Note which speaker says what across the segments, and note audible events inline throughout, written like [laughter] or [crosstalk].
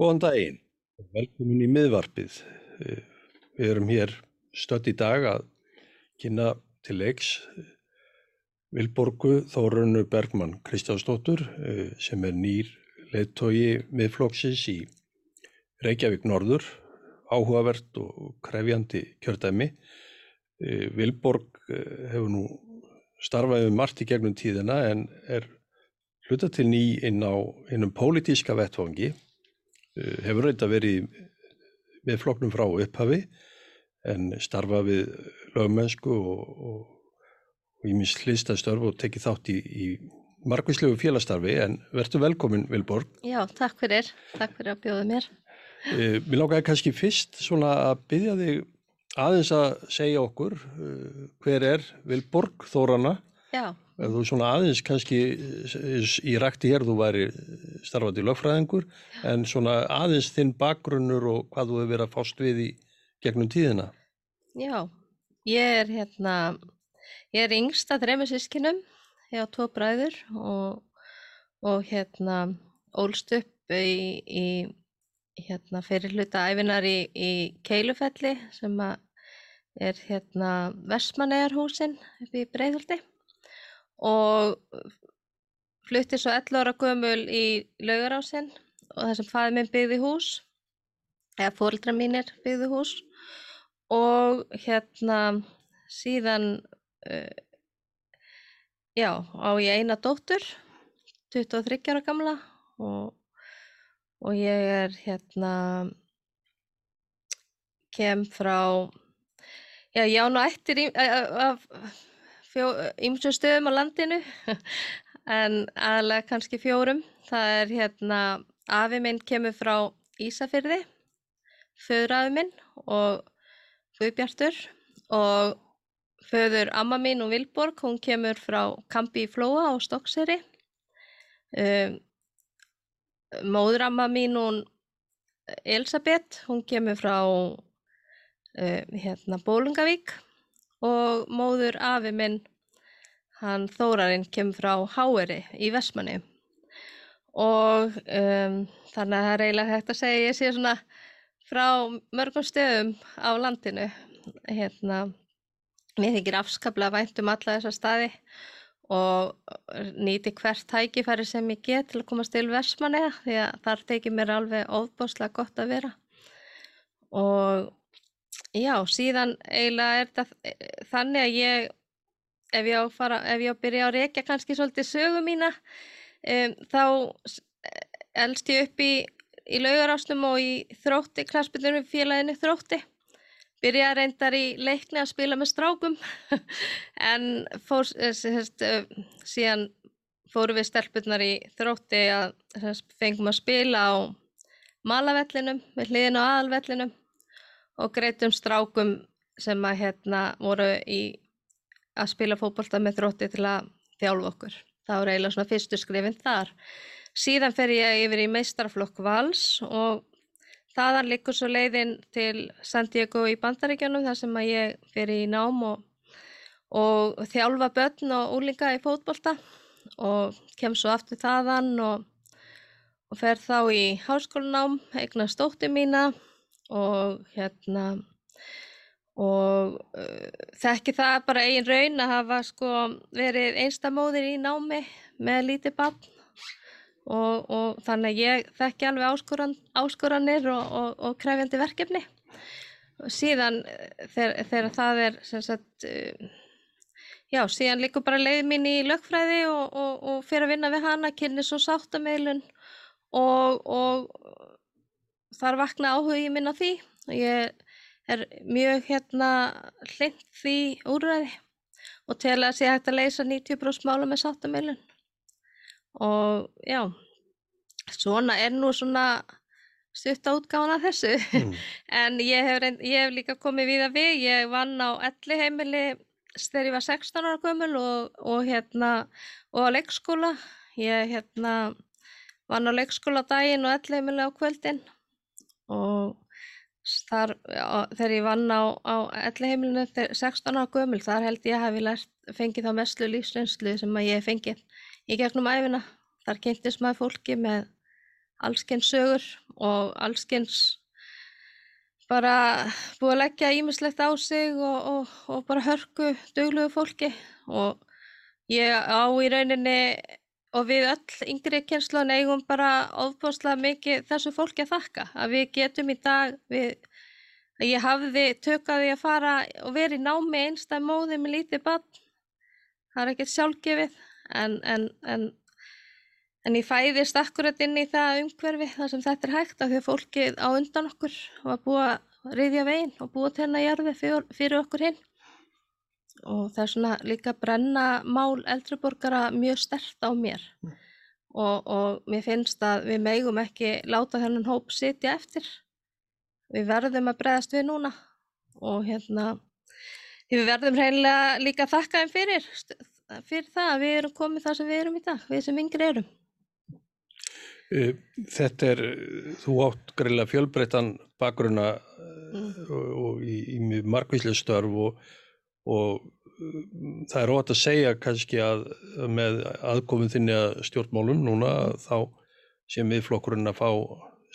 Speaker 1: Góðan daginn, velkomin í miðvarpið. Eh, við erum hér stödd í dag að kynna til leiks Vilborgu Þórunu Bergmann Kristjánsdóttur eh, sem er nýr leittói miðflóksins í Reykjavík Norður, áhugavert og krefjandi kjördæmi. Eh, Vilborg hefur nú starfaði um margt í gegnum tíðina en er hluta til ný inn á innum pólitíska vettfangi uh, hefur reynda verið með floknum frá upphafi en starfa við lögmennsku og ímins hlýstastörf og tekið þátt í, í margvíslegu félastarfi en verður velkomin Vilborg.
Speaker 2: Já, takk fyrir, takk fyrir að bjóða mér.
Speaker 1: Uh, mér lákaði kannski fyrst svona að byggja þig aðeins að segja okkur uh, hver er Vilborg Þórana
Speaker 2: Já.
Speaker 1: Ef þú svona aðeins kannski í rækti hér þú væri starfandi lögfræðingur en svona aðeins þinn bakgrunnur og hvað þú hefur verið að fást við í gegnum tíðina.
Speaker 2: Já, ég er hérna ég er yngsta þrejum sískinum ég á tvo bræður og, og hérna ólst upp í, í hérna fyrir hluta æfinar í, í Keilufelli sem er hérna Vestmannegarhúsin upp í Breiðhaldi og flutti svo 11 ára gömul í laugarásinn og það sem fæði minn byggði hús eða fórildra mínir byggði hús. Og hérna síðan uh, já á ég eina dóttur 23 ára gamla og og ég er hérna kem frá já, já, nú ættir af ýmsum stöðum á landinu [laughs] en aðlega kannski fjórum. Það er hérna afi minn kemur frá Ísafyrði föðurafi minn og Guðbjartur og föður amma mín og Vilborg hún kemur frá Kampi í Flóa og Stokkseri um móðuramma mín hún Elisabeth, hún kemur frá uh, hérna Bólungavík og móður afi minn hann Þórarinn kemur frá Háeri í Vestmanni og um, þannig að það er eiginlega hægt að segja ég sé svona frá mörgum stöðum á landinu. Hérna mér þykir afskaplega vænt um alla þessa staði og nýti hvert tækifæri sem ég get til að komast til Versmanega því að þar tekir mér alveg óbáslega gott að vera. Og já, síðan eiginlega er þetta þannig að ég ef ég á að byrja að reykja kannski svolítið sögu mína um, þá elst ég upp í, í laugarásnum og í þrótti, klassbyrjunum félaginu þrótti. Byrjaði reyndar í leikni að spila með strákum [laughs] en fór, sérst, eh, síðan fóru við stelpunar í þrótti að sérst, fengum að spila á malavellinum við hliðin á aðalvellinum og greitum strákum sem að hérna voru í að spila fókbalta með þrótti til að þjálfa okkur. Það voru eiginlega svona fyrstu skrifin þar. Síðan fer ég yfir í meistarflokk vals og Þaðan likur svo leiðin til San Diego í Bandaríkjónum þar sem að ég fyrir í nám og, og þjálfa börn og úlinga í fótbolta og kem svo aftur þaðan og, og fer þá í háskólanám, eignar stótti mína og hérna og uh, þekki það bara eigin raun að hafa sko verið einstamóðir í námi með lítið barn. Og, og þannig að ég þekki alveg áskoran, áskoranir og, og, og krefjandi verkefni. Og síðan eh, þegar, það er sagt, eh, já, síðan líka bara leiði mín í lögfræði og fyrir að vinna við hana kynni svo sáttameilun og þar vakna áhugi minn á því. Og ég er mjög hérna hlind því úrræði og til að sé hægt að leysa 90% mála með sáttameilun. Og já svona er nú svona stutt átgáðan að þessu. Mm. [laughs] en ég hef, reynd, ég hef líka komið við að við. Ég vann á elli heimili þegar ég var 16 ára gömul og, og hérna og á leikskóla. Ég hérna vann á leikskóla daginn og elli heimili á kvöldin og þar, þegar ég vann á, á elli heimilinu 16 ára gömul þar held ég að hafi lært, fengið þá mestlu lífsreynslu sem að ég fengið í gegnum æfina þar kynntist maður fólki með allskens sögur og allskens bara búið að leggja ímislegt á sig og, og, og bara hörku duglugu fólki. Og ég á í rauninni og við öll yngri kynnslun eigum bara ofbúslega mikið þessu fólki að þakka. Að við getum í dag við, að ég hafði tökaði að fara og vera í námi einstæð móði með lítið bann það er ekkert sjálfgefið. En, en, en, en ég fæðist akkurat inn í það umhverfi þar sem þetta er hægt af því að fólkið á undan okkur var búið að riðja veginn og búið til hennar jarði fyrir, fyrir okkur hinn og það er svona líka brenna mál eldriborgara mjög stert á mér
Speaker 1: Mm.
Speaker 2: og, og mér finnst að við megum ekki láta þennan hóp sitja eftir við verðum að breðast við núna og hérna við verðum hreinlega líka þakka þeim fyrir fyrir það að við erum komið það sem við erum í dag, við sem yngri erum
Speaker 1: Eh, Þetta er, þú átt greiðlega fjölbreyttan bakgrunna
Speaker 2: Mm.
Speaker 1: og, og í, í mjög markvíslega störf og, og uh, það er ótt að segja kannski að með aðkominn þinni að stjórnmálum núna þá sem viðflokkurinn að fá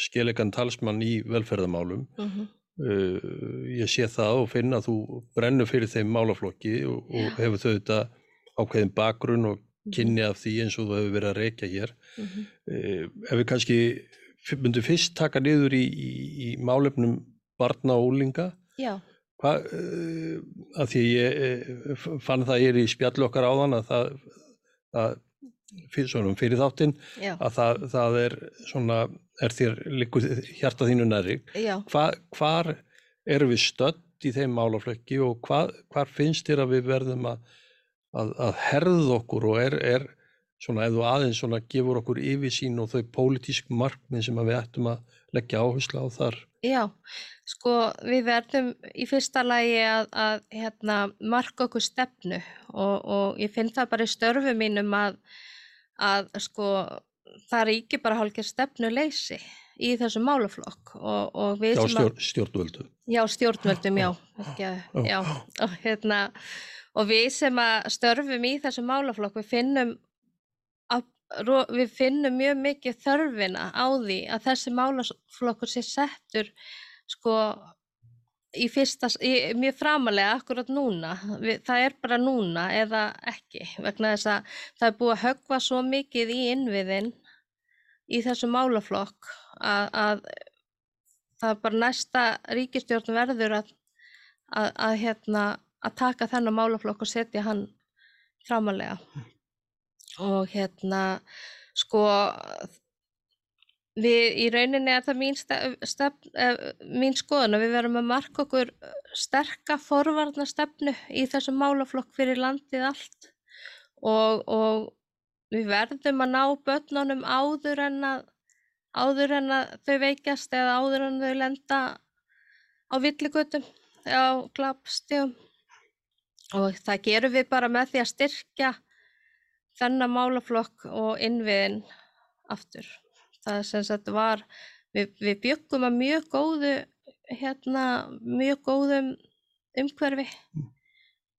Speaker 1: skelegan talsmann í velferðamálum.
Speaker 2: mm -hmm.
Speaker 1: Uh, ég sé það og finna að þú brennur fyrir þeim málaflokki og, og hefur þau þetta ákveðin bakgrunn og kynni af því eins og þú hefur verið að reykja hér.
Speaker 2: Mm -hmm.
Speaker 1: Eh, ef við kannski myndum fyrst taka niður í, í, í málefnum barna og úlinga
Speaker 2: Já,
Speaker 1: hvað, uh, að því ég eh, fann það ég er í spjallu okkar áðan að það, það fyrir, svona, fyrir þáttinn að það, það er svona er þér liggur hjarta þínu næri Hva, hvar erum við stödd í þeim málaflökki og hvað, hvar finnst þér að við verðum að, að, að herða okkur og er, er svona, þú aðeins svona gefur okkur yfirsýn og þau pólitísk markmið sem við ættum að leggja áherslu á þar.
Speaker 2: já, sko við verðum í fyrsta lagi að, að hérna, marka okkur stefnu og, og ég finn það bara í störfu mínum að, að sko það ríkir bara hálfgerð stefnuleysi í þessum málaflokk og, og við
Speaker 1: Já,
Speaker 2: sem að
Speaker 1: stjórn, stjórnvöldu.
Speaker 2: Já, stjórnvöldum, já, ekki
Speaker 1: Já.
Speaker 2: já, og hérna, og við sem að störfum í þessum málaflokk, við finnum, við finnum mjög mikið þörfina á því að þessi málaflokkur sé settur, sko, í fyrsta, í, mjög framalega akkurat núna, við, það er bara núna eða ekki, vegna þess að það er búið að höggva svo mikið í innviðin í þessu málaflokk að, að það er bara næsta ríkistjórn verður að, að, að, hérna, taka þennan málaflokk og setja hann framalega. Og hérna, sko, við í rauninni er það mín, stef, stef, eh, mín skoðun að við verum að marka okkur sterka forvarna stefnu í þessum málaflokk fyrir landið allt. Og, og við verðum að ná börnunum áður en að áður en að þau veikjast eða áður en þau lenda á villigutum, á glapstíum og það gerum við bara með því að styrkja þennan málaflokk og innviðin aftur. Það sem sagt var, við, við byggum að mjög góðu, hérna, mjög góðum umhverfi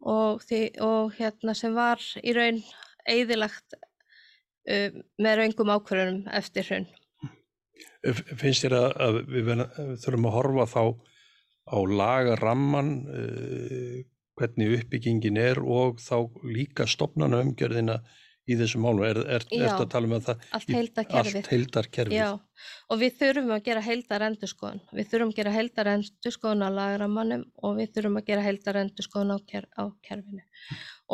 Speaker 2: og, því, og hérna sem var í raun eðilagt um, með raungum ákvörðunum eftir.
Speaker 1: F- Finnst þér að, að við þurfum að horfa þá á lagaramman, uh, hvernig uppbyggingin er og þá líka stopnana umgjörðina í þessum málum. Er, er, er að tala um að það
Speaker 2: Allt heildarkerfið.
Speaker 1: Allt heildarkerfið.
Speaker 2: Já, og við þurfum að gera heildar endurskoðun. Við þurfum að gera heildar endurskoðun á lagaramannum og við þurfum að gera heildar endurskoðun á, ker á kerfinu.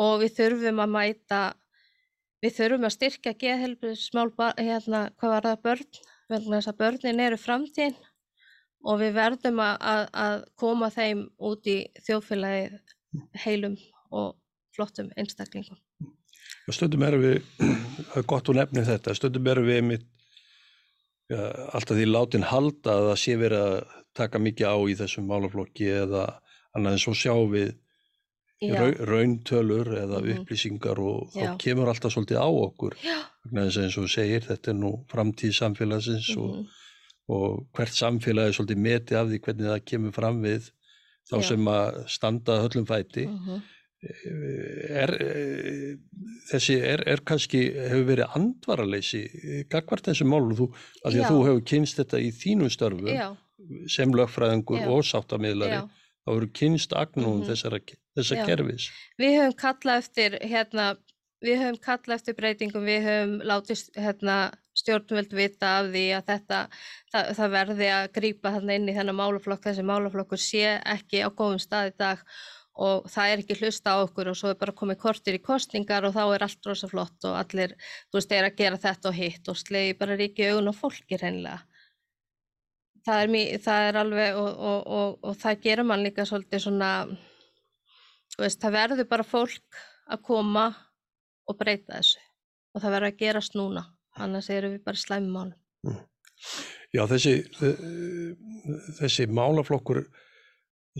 Speaker 2: Og við þurfum að mæta, við þurfum að styrkja geðhelbriðsmál, hérna, hvað var það börn, vegna þess að börnin eru framtíðin og við verðum að, að, að koma þeim út í þjóðfélagið heilum og flottum einstaklingum.
Speaker 1: Og Stundum erum við, það er gott að nefni þetta, stundum erum við einmitt ja, alltaf því látin halda að það sé verið að taka mikið á í þessum málaflokki eða annað en svo sjáum við
Speaker 2: Já,
Speaker 1: rau, rauntölur eða
Speaker 2: Mhm.
Speaker 1: upplýsingar og þá
Speaker 2: Já.
Speaker 1: kemur alltaf svolítið á okkur. eins og segir, þetta er nú framtíð samfélagsins og,
Speaker 2: mhm,
Speaker 1: og hvert samfélag er svolítið metið af því hvernig það kemur fram við þá
Speaker 2: Já.
Speaker 1: sem að standa höllum fæti.
Speaker 2: mhm,
Speaker 1: er, eh, þessi er, er kannski, hefur verið andvaraleysi gagvart þessu málu þú, af því að þú hefur kynst þetta í þínum störfum
Speaker 2: Já,
Speaker 1: sem lögfræðingur og sáttamiðlari
Speaker 2: já.
Speaker 1: þá hefur kynst agnúm
Speaker 2: Mhm.
Speaker 1: þessara, þessa
Speaker 2: Já.
Speaker 1: kerfis
Speaker 2: Við höfum kallað eftir, hérna, við höfum kallað eftir breytingum, við höfum látið hérna, stjórnvöld vita af því að þetta, það, það verði að grípa þarna inn í þennan málaflokk, þessi málaflokkur sé ekki á góðum stað í dag og það er ekki hlusta á okkur og svo er bara komið kortir í kostningar og þá er allt rosa flott og allir, þú veist, er að gera þetta og hitt og slegi bara ríki augun á fólki hreinlega. Það er, mý, það er alveg og, og, og, og það gerir mann líka svolítið svona, þú veist, það verður bara fólk að koma og breyta þessu og það verður að gerast núna, annars erum við bara í slæmumálum.
Speaker 1: Já, þessi, þessi málaflokkur,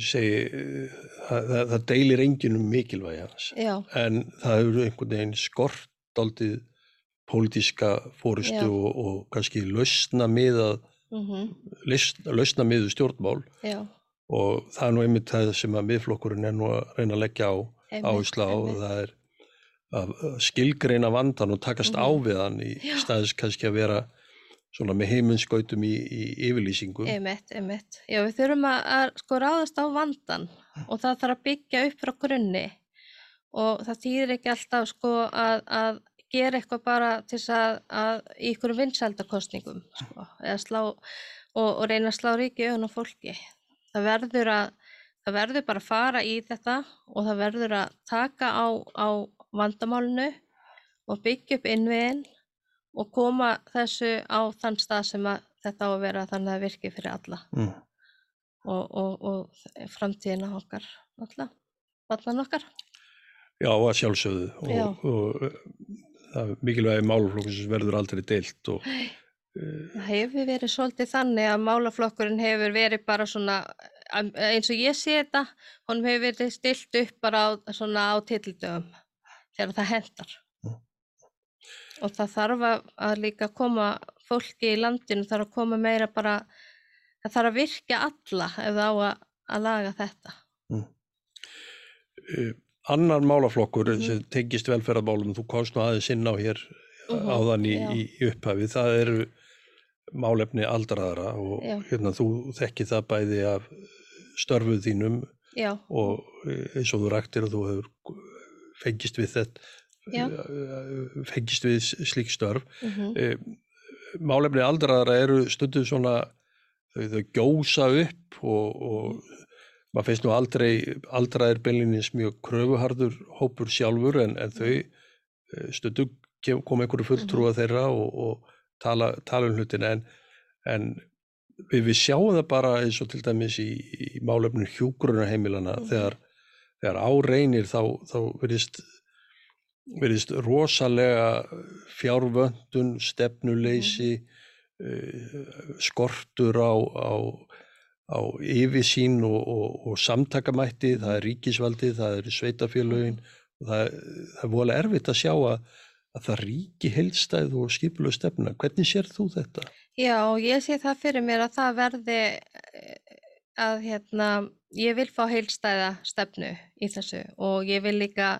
Speaker 1: segi, eh, það, það, það deilir enginn um mikilvægi hans,
Speaker 2: Já,
Speaker 1: en það hefur einhvern veginn skort aldrei pólitíska fórustu
Speaker 2: Já.
Speaker 1: og, og kannski lausna miðað,
Speaker 2: mm
Speaker 1: lausna miðu stjórnmál
Speaker 2: já,
Speaker 1: og það er nú einmitt það sem að miðflokkurinn er nú að reyna að leggja á áherslu á,
Speaker 2: einmitt.
Speaker 1: það er að skilgreina vandan og takast á
Speaker 2: Mhm.
Speaker 1: við hann í
Speaker 2: Já.
Speaker 1: staðis kannski að vera svona með heiminskautum í, í yfirlýsingum.
Speaker 2: Einmitt, einmitt. Já, við þurfum að, að sko ráðast á vandan og það þarf að byggja upp frá grunni og það þýðir ekki alltaf sko að, að gera eitthvað bara til þess að, að í ykkur vinsældakostningum sko, eða slá og, og reyna að slá ríki auðan á fólki. Það verður að það verður bara að fara í þetta og það verður að taka á, á vandamálinu og byggja upp innviðin og koma þessu á þann stað sem að þetta á að vera þannig að virki fyrir alla
Speaker 1: Mm.
Speaker 2: og, og, og framtíðina okkar alla, allan okkar.
Speaker 1: Já, að sjálfsögðu
Speaker 2: Já.
Speaker 1: og, og það er mikilvægi máluflokkur sem verður aldrei deilt og uh,
Speaker 2: Það hefur verið svolítið þannig að málaflokkurinn hefur verið bara svona, eins og ég sé þetta, honum hefur verið stilt upp bara á, svona á titildögum þegar það hendar.
Speaker 1: Mm.
Speaker 2: Og það þarf að, líka koma fólki í landinu, þarf að koma meira bara, það þarf að virka alla ef það á að, að laga þetta.
Speaker 1: uh, annar málaflokkur
Speaker 2: Mhm.
Speaker 1: sem tengist velferðarmálum, þú komst nú aðeins inn á hér
Speaker 2: Mhm,
Speaker 1: áðan í,
Speaker 2: já.
Speaker 1: í, í upphafi, það eru málefni aldraðara og
Speaker 2: Já.
Speaker 1: hérna þú þekki það bæði af störfuð þínum
Speaker 2: Já,
Speaker 1: og eh, eins og þú ræktir að þú hefur fengist við þetta eh, fengist við slík störf.
Speaker 2: Mhm,
Speaker 1: Eh, málefni aldraðara eru stundum svona þau, gjósa upp og, og maður finnst nú aldrei aldraðir beinlinnins mjög kröfuharður hópur sjálfur en, en þau eh, stundum kom einhverju fulltrúa þeirra og, og tala, tala um hlutina en, en við, við sjáum það bara eins og til dæmis í, í málefnum hjúgrunarheimilana
Speaker 2: Mhm.
Speaker 1: þegar, þegar áreinir þá, þá verðist verðist rosalega fjárvöndun, stefnuleysi, uh, skortur á, á, á yfirsýn og, og, og samtakamætti, það er ríkisvaldið, það er sveitafélögin og það, það er voðalega erfitt að sjá að, að það ríki heilstæð og skipulega stefna. Hvernig sér þú þetta?
Speaker 2: Já, ég sé það fyrir mér að það verði að hérna, ég vil fá heilstæða stefnu í þessu og ég vil líka,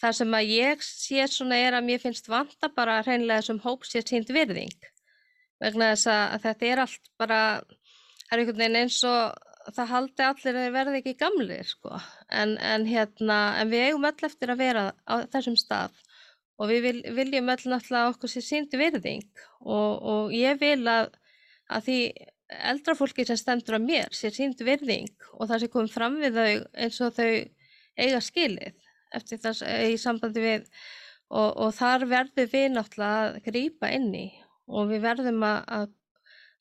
Speaker 2: það sem að ég sé svona er að mér finnst vanta bara hreinlega þessum hóp sér sínd virðing. Vegna þess að, þetta er allt bara, það er einhvern veginn eins og það haldi allir að þeir verði ekki gamlir sko, en, en hérna, en við eigum öll eftir að vera á þessum stað og við vil, viljum öll náttúrulega okkur sér sínd virðing og, og ég vil að, að því eldra fólki sem stendur að mér sér sínd virðing og það sé komið fram við þau eins og þau eiga skilið eftir þess í sambandi við og, og þar verðum við náttúrulega að grípa inn í og við verðum að,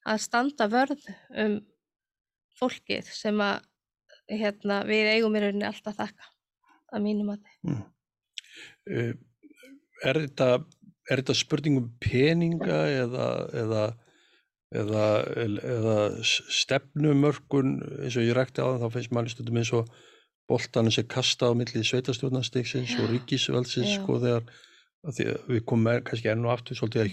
Speaker 2: að, standa vörð um fólkið sem að hérna, við eigum í rauninni alltaf þakka að mínum að
Speaker 1: Mm. Uh, Er þetta, þetta spurningum peninga eða, eða, eða, eða stefnumörkun eins og ég rækti á það, þá finnst manni stundum eins og boltanum sem kasta á milli sveitastjórnastiksins og ríkisveldsins sko þegar að því að við komum kannski enn og aftur svolítið að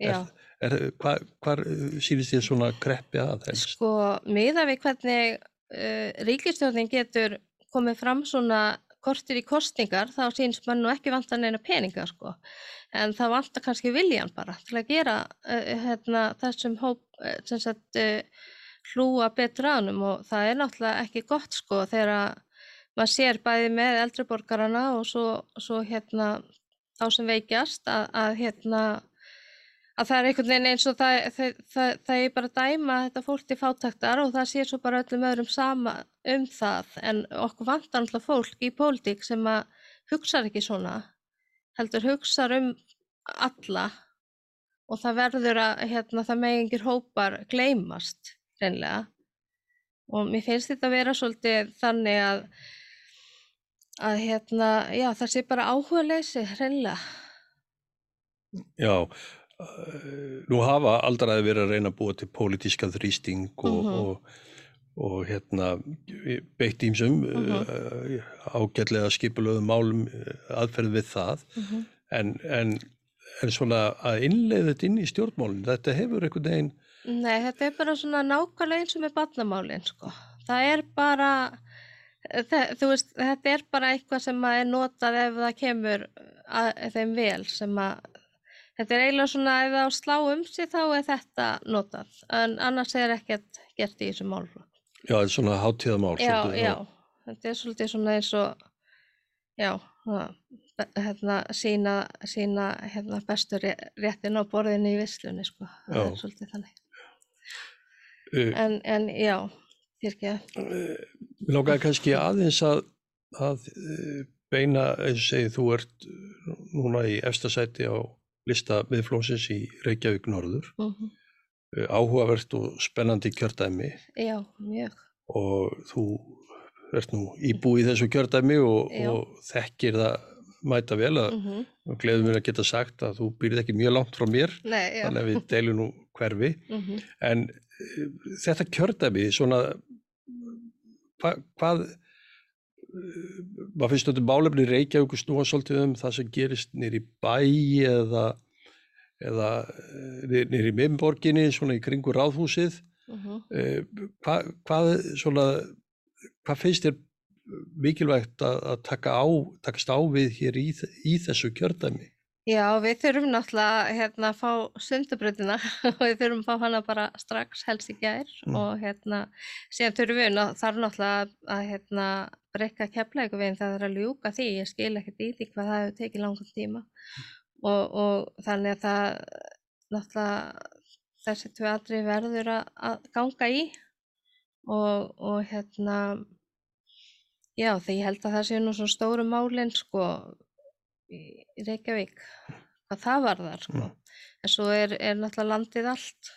Speaker 2: Mhm.
Speaker 1: Er, hvar, hvar sýnist þér svona kreppi að helst?
Speaker 2: Sko, miða við hvernig uh, ríkistjórnin getur komið fram svona kortir í kostningar þá sínst mann nú ekki vanta neina peninga sko. En það vanta kannski viljan bara til að gera uh, hérna, þessum hóp sem sagt uh, hlúa betra ánum og það er náttúrulega ekki gott sko þegar maður sér bæði með eldriborgarana og svo, svo hérna þá sem veikjast að, að hérna að það er einhvern veginn eins og það, það, það, það er bara að dæma þetta fólk til fátaktar og það sé svo bara öllum öðrum sama um það. En okkur vantar alltaf fólk í pólitík sem að hugsa ekki svona heldur hugsa um alla. Og það verður að hérna, það með yngir hópar gleymast reynlega og mér finnst þetta að vera svolítið þannig að að hérna, já það sé bara áhuga leysi reynlega
Speaker 1: Já, nú hafa aldraði verið að reyna að búa til pólitíska þrýsting og,
Speaker 2: Mhm.
Speaker 1: og, og hérna beitt ímsum
Speaker 2: Mhm.
Speaker 1: uh, ágætlega skipulöðum málum uh, aðferð við það en, en, en svona að innleiða þetta inn í stjórnmálinn, þetta hefur einhvern veginn
Speaker 2: Nei, þetta er bara svona nákvæmlega eins og með barnamálin, sko. Það er bara, það, veist, þetta er bara eitthvað sem er notað ef það kemur að, þeim vel, sem að, þetta er eiginlega svona ef það slá um sig þá er þetta notað, en annars er ekkert gert í þessu málflokk.
Speaker 1: Já, þetta er svona hátíðamál.
Speaker 2: Já,
Speaker 1: svolítið,
Speaker 2: já, þetta er svolítið svona eins og, já, hérna, sína, sína, hérna, bestu ré- réttin á borðinu í vislunni, sko. Það
Speaker 1: Já.
Speaker 2: er svolítið þannig.
Speaker 1: Uh,
Speaker 2: En, en já, þyrkja.
Speaker 1: Mér langaði kannski aðeins að, að uh, beina, eins og segið, þú ert uh, núna í efstasæti á lista miðflósins í Reykjavík Norður,
Speaker 2: Mm
Speaker 1: uh, áhugavert og spennandi kjördæmi.
Speaker 2: Já, mjög.
Speaker 1: og þú ert nú íbúið í þessu kjördæmi og, og þekkir það mæta vel að
Speaker 2: Mm
Speaker 1: og gleður mér að geta sagt að þú býrð ekki mjög langt frá mér,
Speaker 2: Nei,
Speaker 1: þannig að við deilum nú hverfi.
Speaker 2: Mm
Speaker 1: En uh, þetta kjördæmi, svona, hva, hvað, maður finnst þetta málefni Reykjavík snúa svolítið um það sem gerist nýri bæ eða, eða nýri minnborginni, svona í kringu ráðhúsið. Uh, hva, hvað, svona, hvað finnst þér mikilvægt að, að taka á, takast á við hér í, í þessu kjördæmi?
Speaker 2: Já, við þurfum náttúrulega hérna, að fá sundabröðina [laughs] og við þurfum að fá hana bara strax helst í gær
Speaker 1: Mm.
Speaker 2: og hérna, síðan þurfum við þarf náttúrulega að hérna, breyka keflæku veginn það er að ljúka því, ég skil ekkert í því hvað það hefur tekið langan tíma og, og þannig að það náttúrulega þessi tvö aðri verður að, að ganga í og, og hérna já, því ég held að það séu nú svo stóru málin sko í Reykjavík hvað það varðar sko.
Speaker 1: Mm.
Speaker 2: en svo er, er náttúrulega landið allt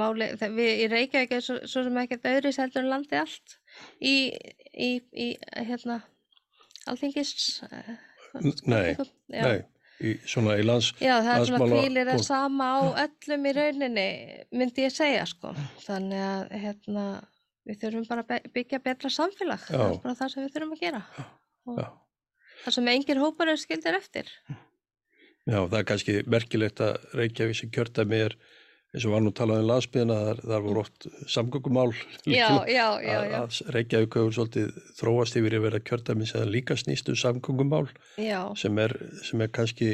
Speaker 2: máli, það- við í Reykjavík er svo, svo sem ekkert öðru heldur en landið allt í, í, í hérna alþingis eh,
Speaker 1: nei. Nei, í, svona í lands,
Speaker 2: Já, það er svona það
Speaker 1: og-
Speaker 2: sama á öllum í rauninni, myndi ég segja sko. Þannig að hérna, við þurfum bara að byggja betra samfélag. Það
Speaker 1: Já.
Speaker 2: er bara það sem við þurfum að gera. Það sem engir hópar eru skildir eftir.
Speaker 1: Já, það er kannski merkilegt að Reykjavík sem kjördæmi er, eins og var nú talað um landsbyðina, þar, þar voru oft samgöngumál. Að, Reykjavík hefur svolítið þróast yfir að vera kjördæmi sem líka snýst um samgöngumál sem er, sem er kannski,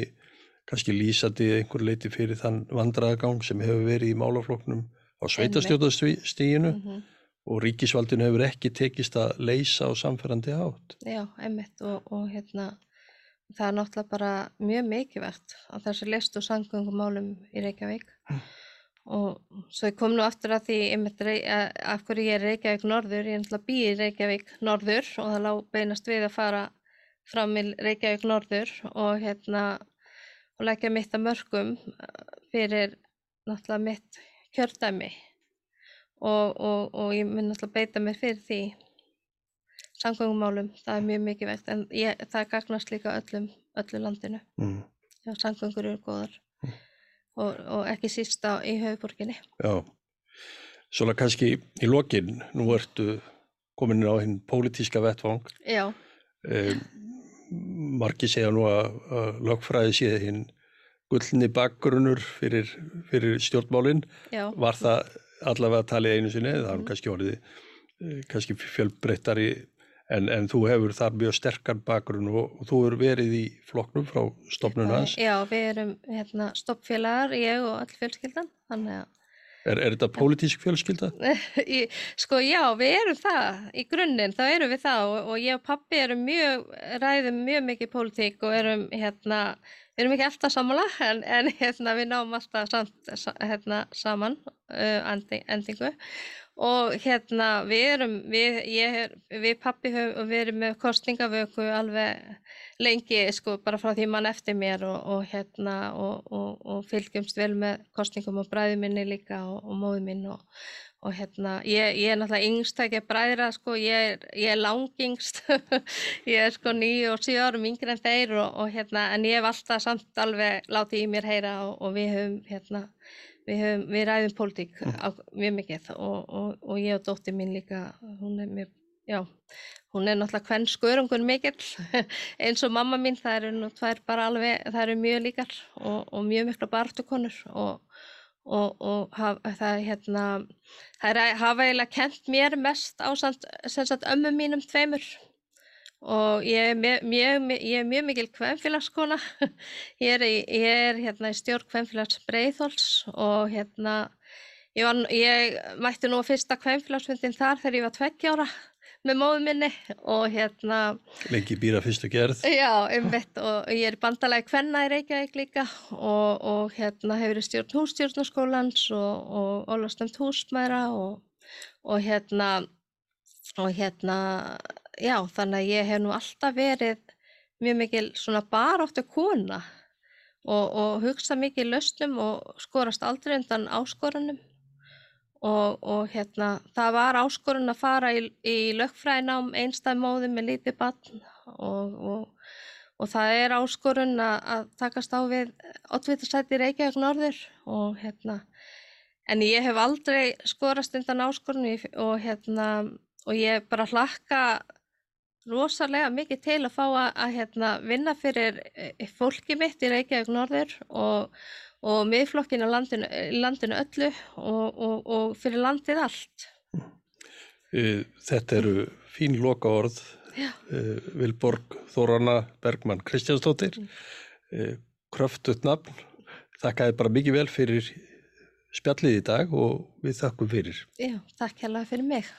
Speaker 1: kannski lýsandi einhver leiti fyrir þann vandraðagang sem hefur verið í málafloknum á sveitarstjórnastíginu
Speaker 2: mhm,
Speaker 1: og ríkisvaldinu hefur ekki tekist að leysa á samferðandi átt.
Speaker 2: já, einmitt og, og hérna, það er náttúrulega bara mjög mikilvægt að þessi list og sangungumálum í Reykjavík. Og svo ég kom nú aftur að því að- af hverju ég er í Reykjavík norður, ég er náttúrulega býð í Reykjavík norður og það lá beinast við að fara fram í Reykjavík norður og hérna og leggja mitt að mörgum eh, fyrir náttúrulega mitt kjördæmi og, og, og ég mun náttúrulega beita mér fyrir því samgöngumálum, það er mjög mikilvægt en ég, það gagnast líka öllum, öllu landinu.
Speaker 1: Mm.
Speaker 2: Já, samgöngur eru góðar og, og ekki síst á í höfuborginni.
Speaker 1: Já, svona kannski í lokin, nú ertu komin á hinn pólitíska vettvang.
Speaker 2: Já,
Speaker 1: Um, margi segja nú að, að lögfræði sé hinn gullni bakgrunnur fyrir, fyrir stjórnmálinn.
Speaker 2: já,
Speaker 1: Var það allavega talið einu sinni, það nú
Speaker 2: Mhm.
Speaker 1: kannski orðið eh, kannski fjölbreyttari En, en þú hefur þar mjög sterkan bakgrunn og, og þú hefur verið í flokknum frá stopnuna hans.
Speaker 2: Já, við erum hérna, stoppfélagar, ég og all fjölskyldan, þannig að
Speaker 1: Er, er þetta pólitísk fjölskylda? [laughs]
Speaker 2: Sko já, við erum það í grunninn, þá erum við það og, og ég og pappi erum mjög, ræðum mjög mikið pólitík og erum hérna, við erum ekki alltaf sammála en, en hérna við náum alltaf samt, sa- hérna, saman uh, endi, endingu og hérna við erum, við, er- við pappi höfum verið með kostningavöku alveg lengi sko bara frá því mann eftir mér og, og hérna og, og, og fylgjumst vel með kostningum og bræði minni líka og, og móði minn og, hérna ég, ég er náttúrulega yngst ekki að bræðra sko ég er, ég er langingst [laughs] ég er sko nýju og síðu árum yngri en þeir og, hérna en ég hef alltaf samt alveg látið í mér heyra og við höfum hérna við, höfum, við ræðum pólitík á, mjög mikið og, og, og ég og dóttir mín líka hún er mjög Já, hún er náttúrulega hvern skörungun mikill [laughs] eins og mamma mín, það eru nú tvær bara alveg, það eru mjög líkar og, og mjög mikla bartukonur og, og, og haf, það er hérna, það er, hafa eiginlega kent mér mest á ömmu mínum tveimur og ég er mjög, mjög, ég er mjög mikil kvenfélagskona, [laughs] ég er, ég er hérna í stjórn kvenfélags Breiðhols og hérna, ég, var, ég mætti nú á fyrsta kvenfélagsfundin þar þegar ég var tveggjára með móðu minni og hérna,
Speaker 1: Lengi býra fyrstu gerð.
Speaker 2: já, einmitt og ég er í bandalagi Kvenna í Reykjavík líka og, og hérna hefur í stjórn hússtjórnaskólans og, og Ólafstönd húsmæra og, og hérna og hérna, já, þannig að ég hef nú alltaf verið mjög mikil svona baráttu kona og, og hugsa mikið lausnum og skorast aldrei undan áskorunum. Og, og hérna, það var áskorun að fara í, í lögfræðinám einstæðmóði með lítið barn og, og, það er áskorun að, að takast á við oddvitaðsæti Reykjavík norður og hérna, en ég hef aldrei skorast undan áskorun og hérna, og ég bara hlakka rosalega mikið til að fá að, að hérna, vinna fyrir eh, fólki mitt í Reykjavík norður og, og miðflokkinu landinu, landinu öllu og, og, og fyrir landið allt.
Speaker 1: Eh, Þetta eru fín loka orð.
Speaker 2: Já.
Speaker 1: Vilborg Þórana Bergmann Kristjánsdóttir. Eh, Kröftut nafn. Þakkaði bara mikið vel fyrir spjallið í dag og við þakkum fyrir.
Speaker 2: Já, takk hérlega fyrir mig.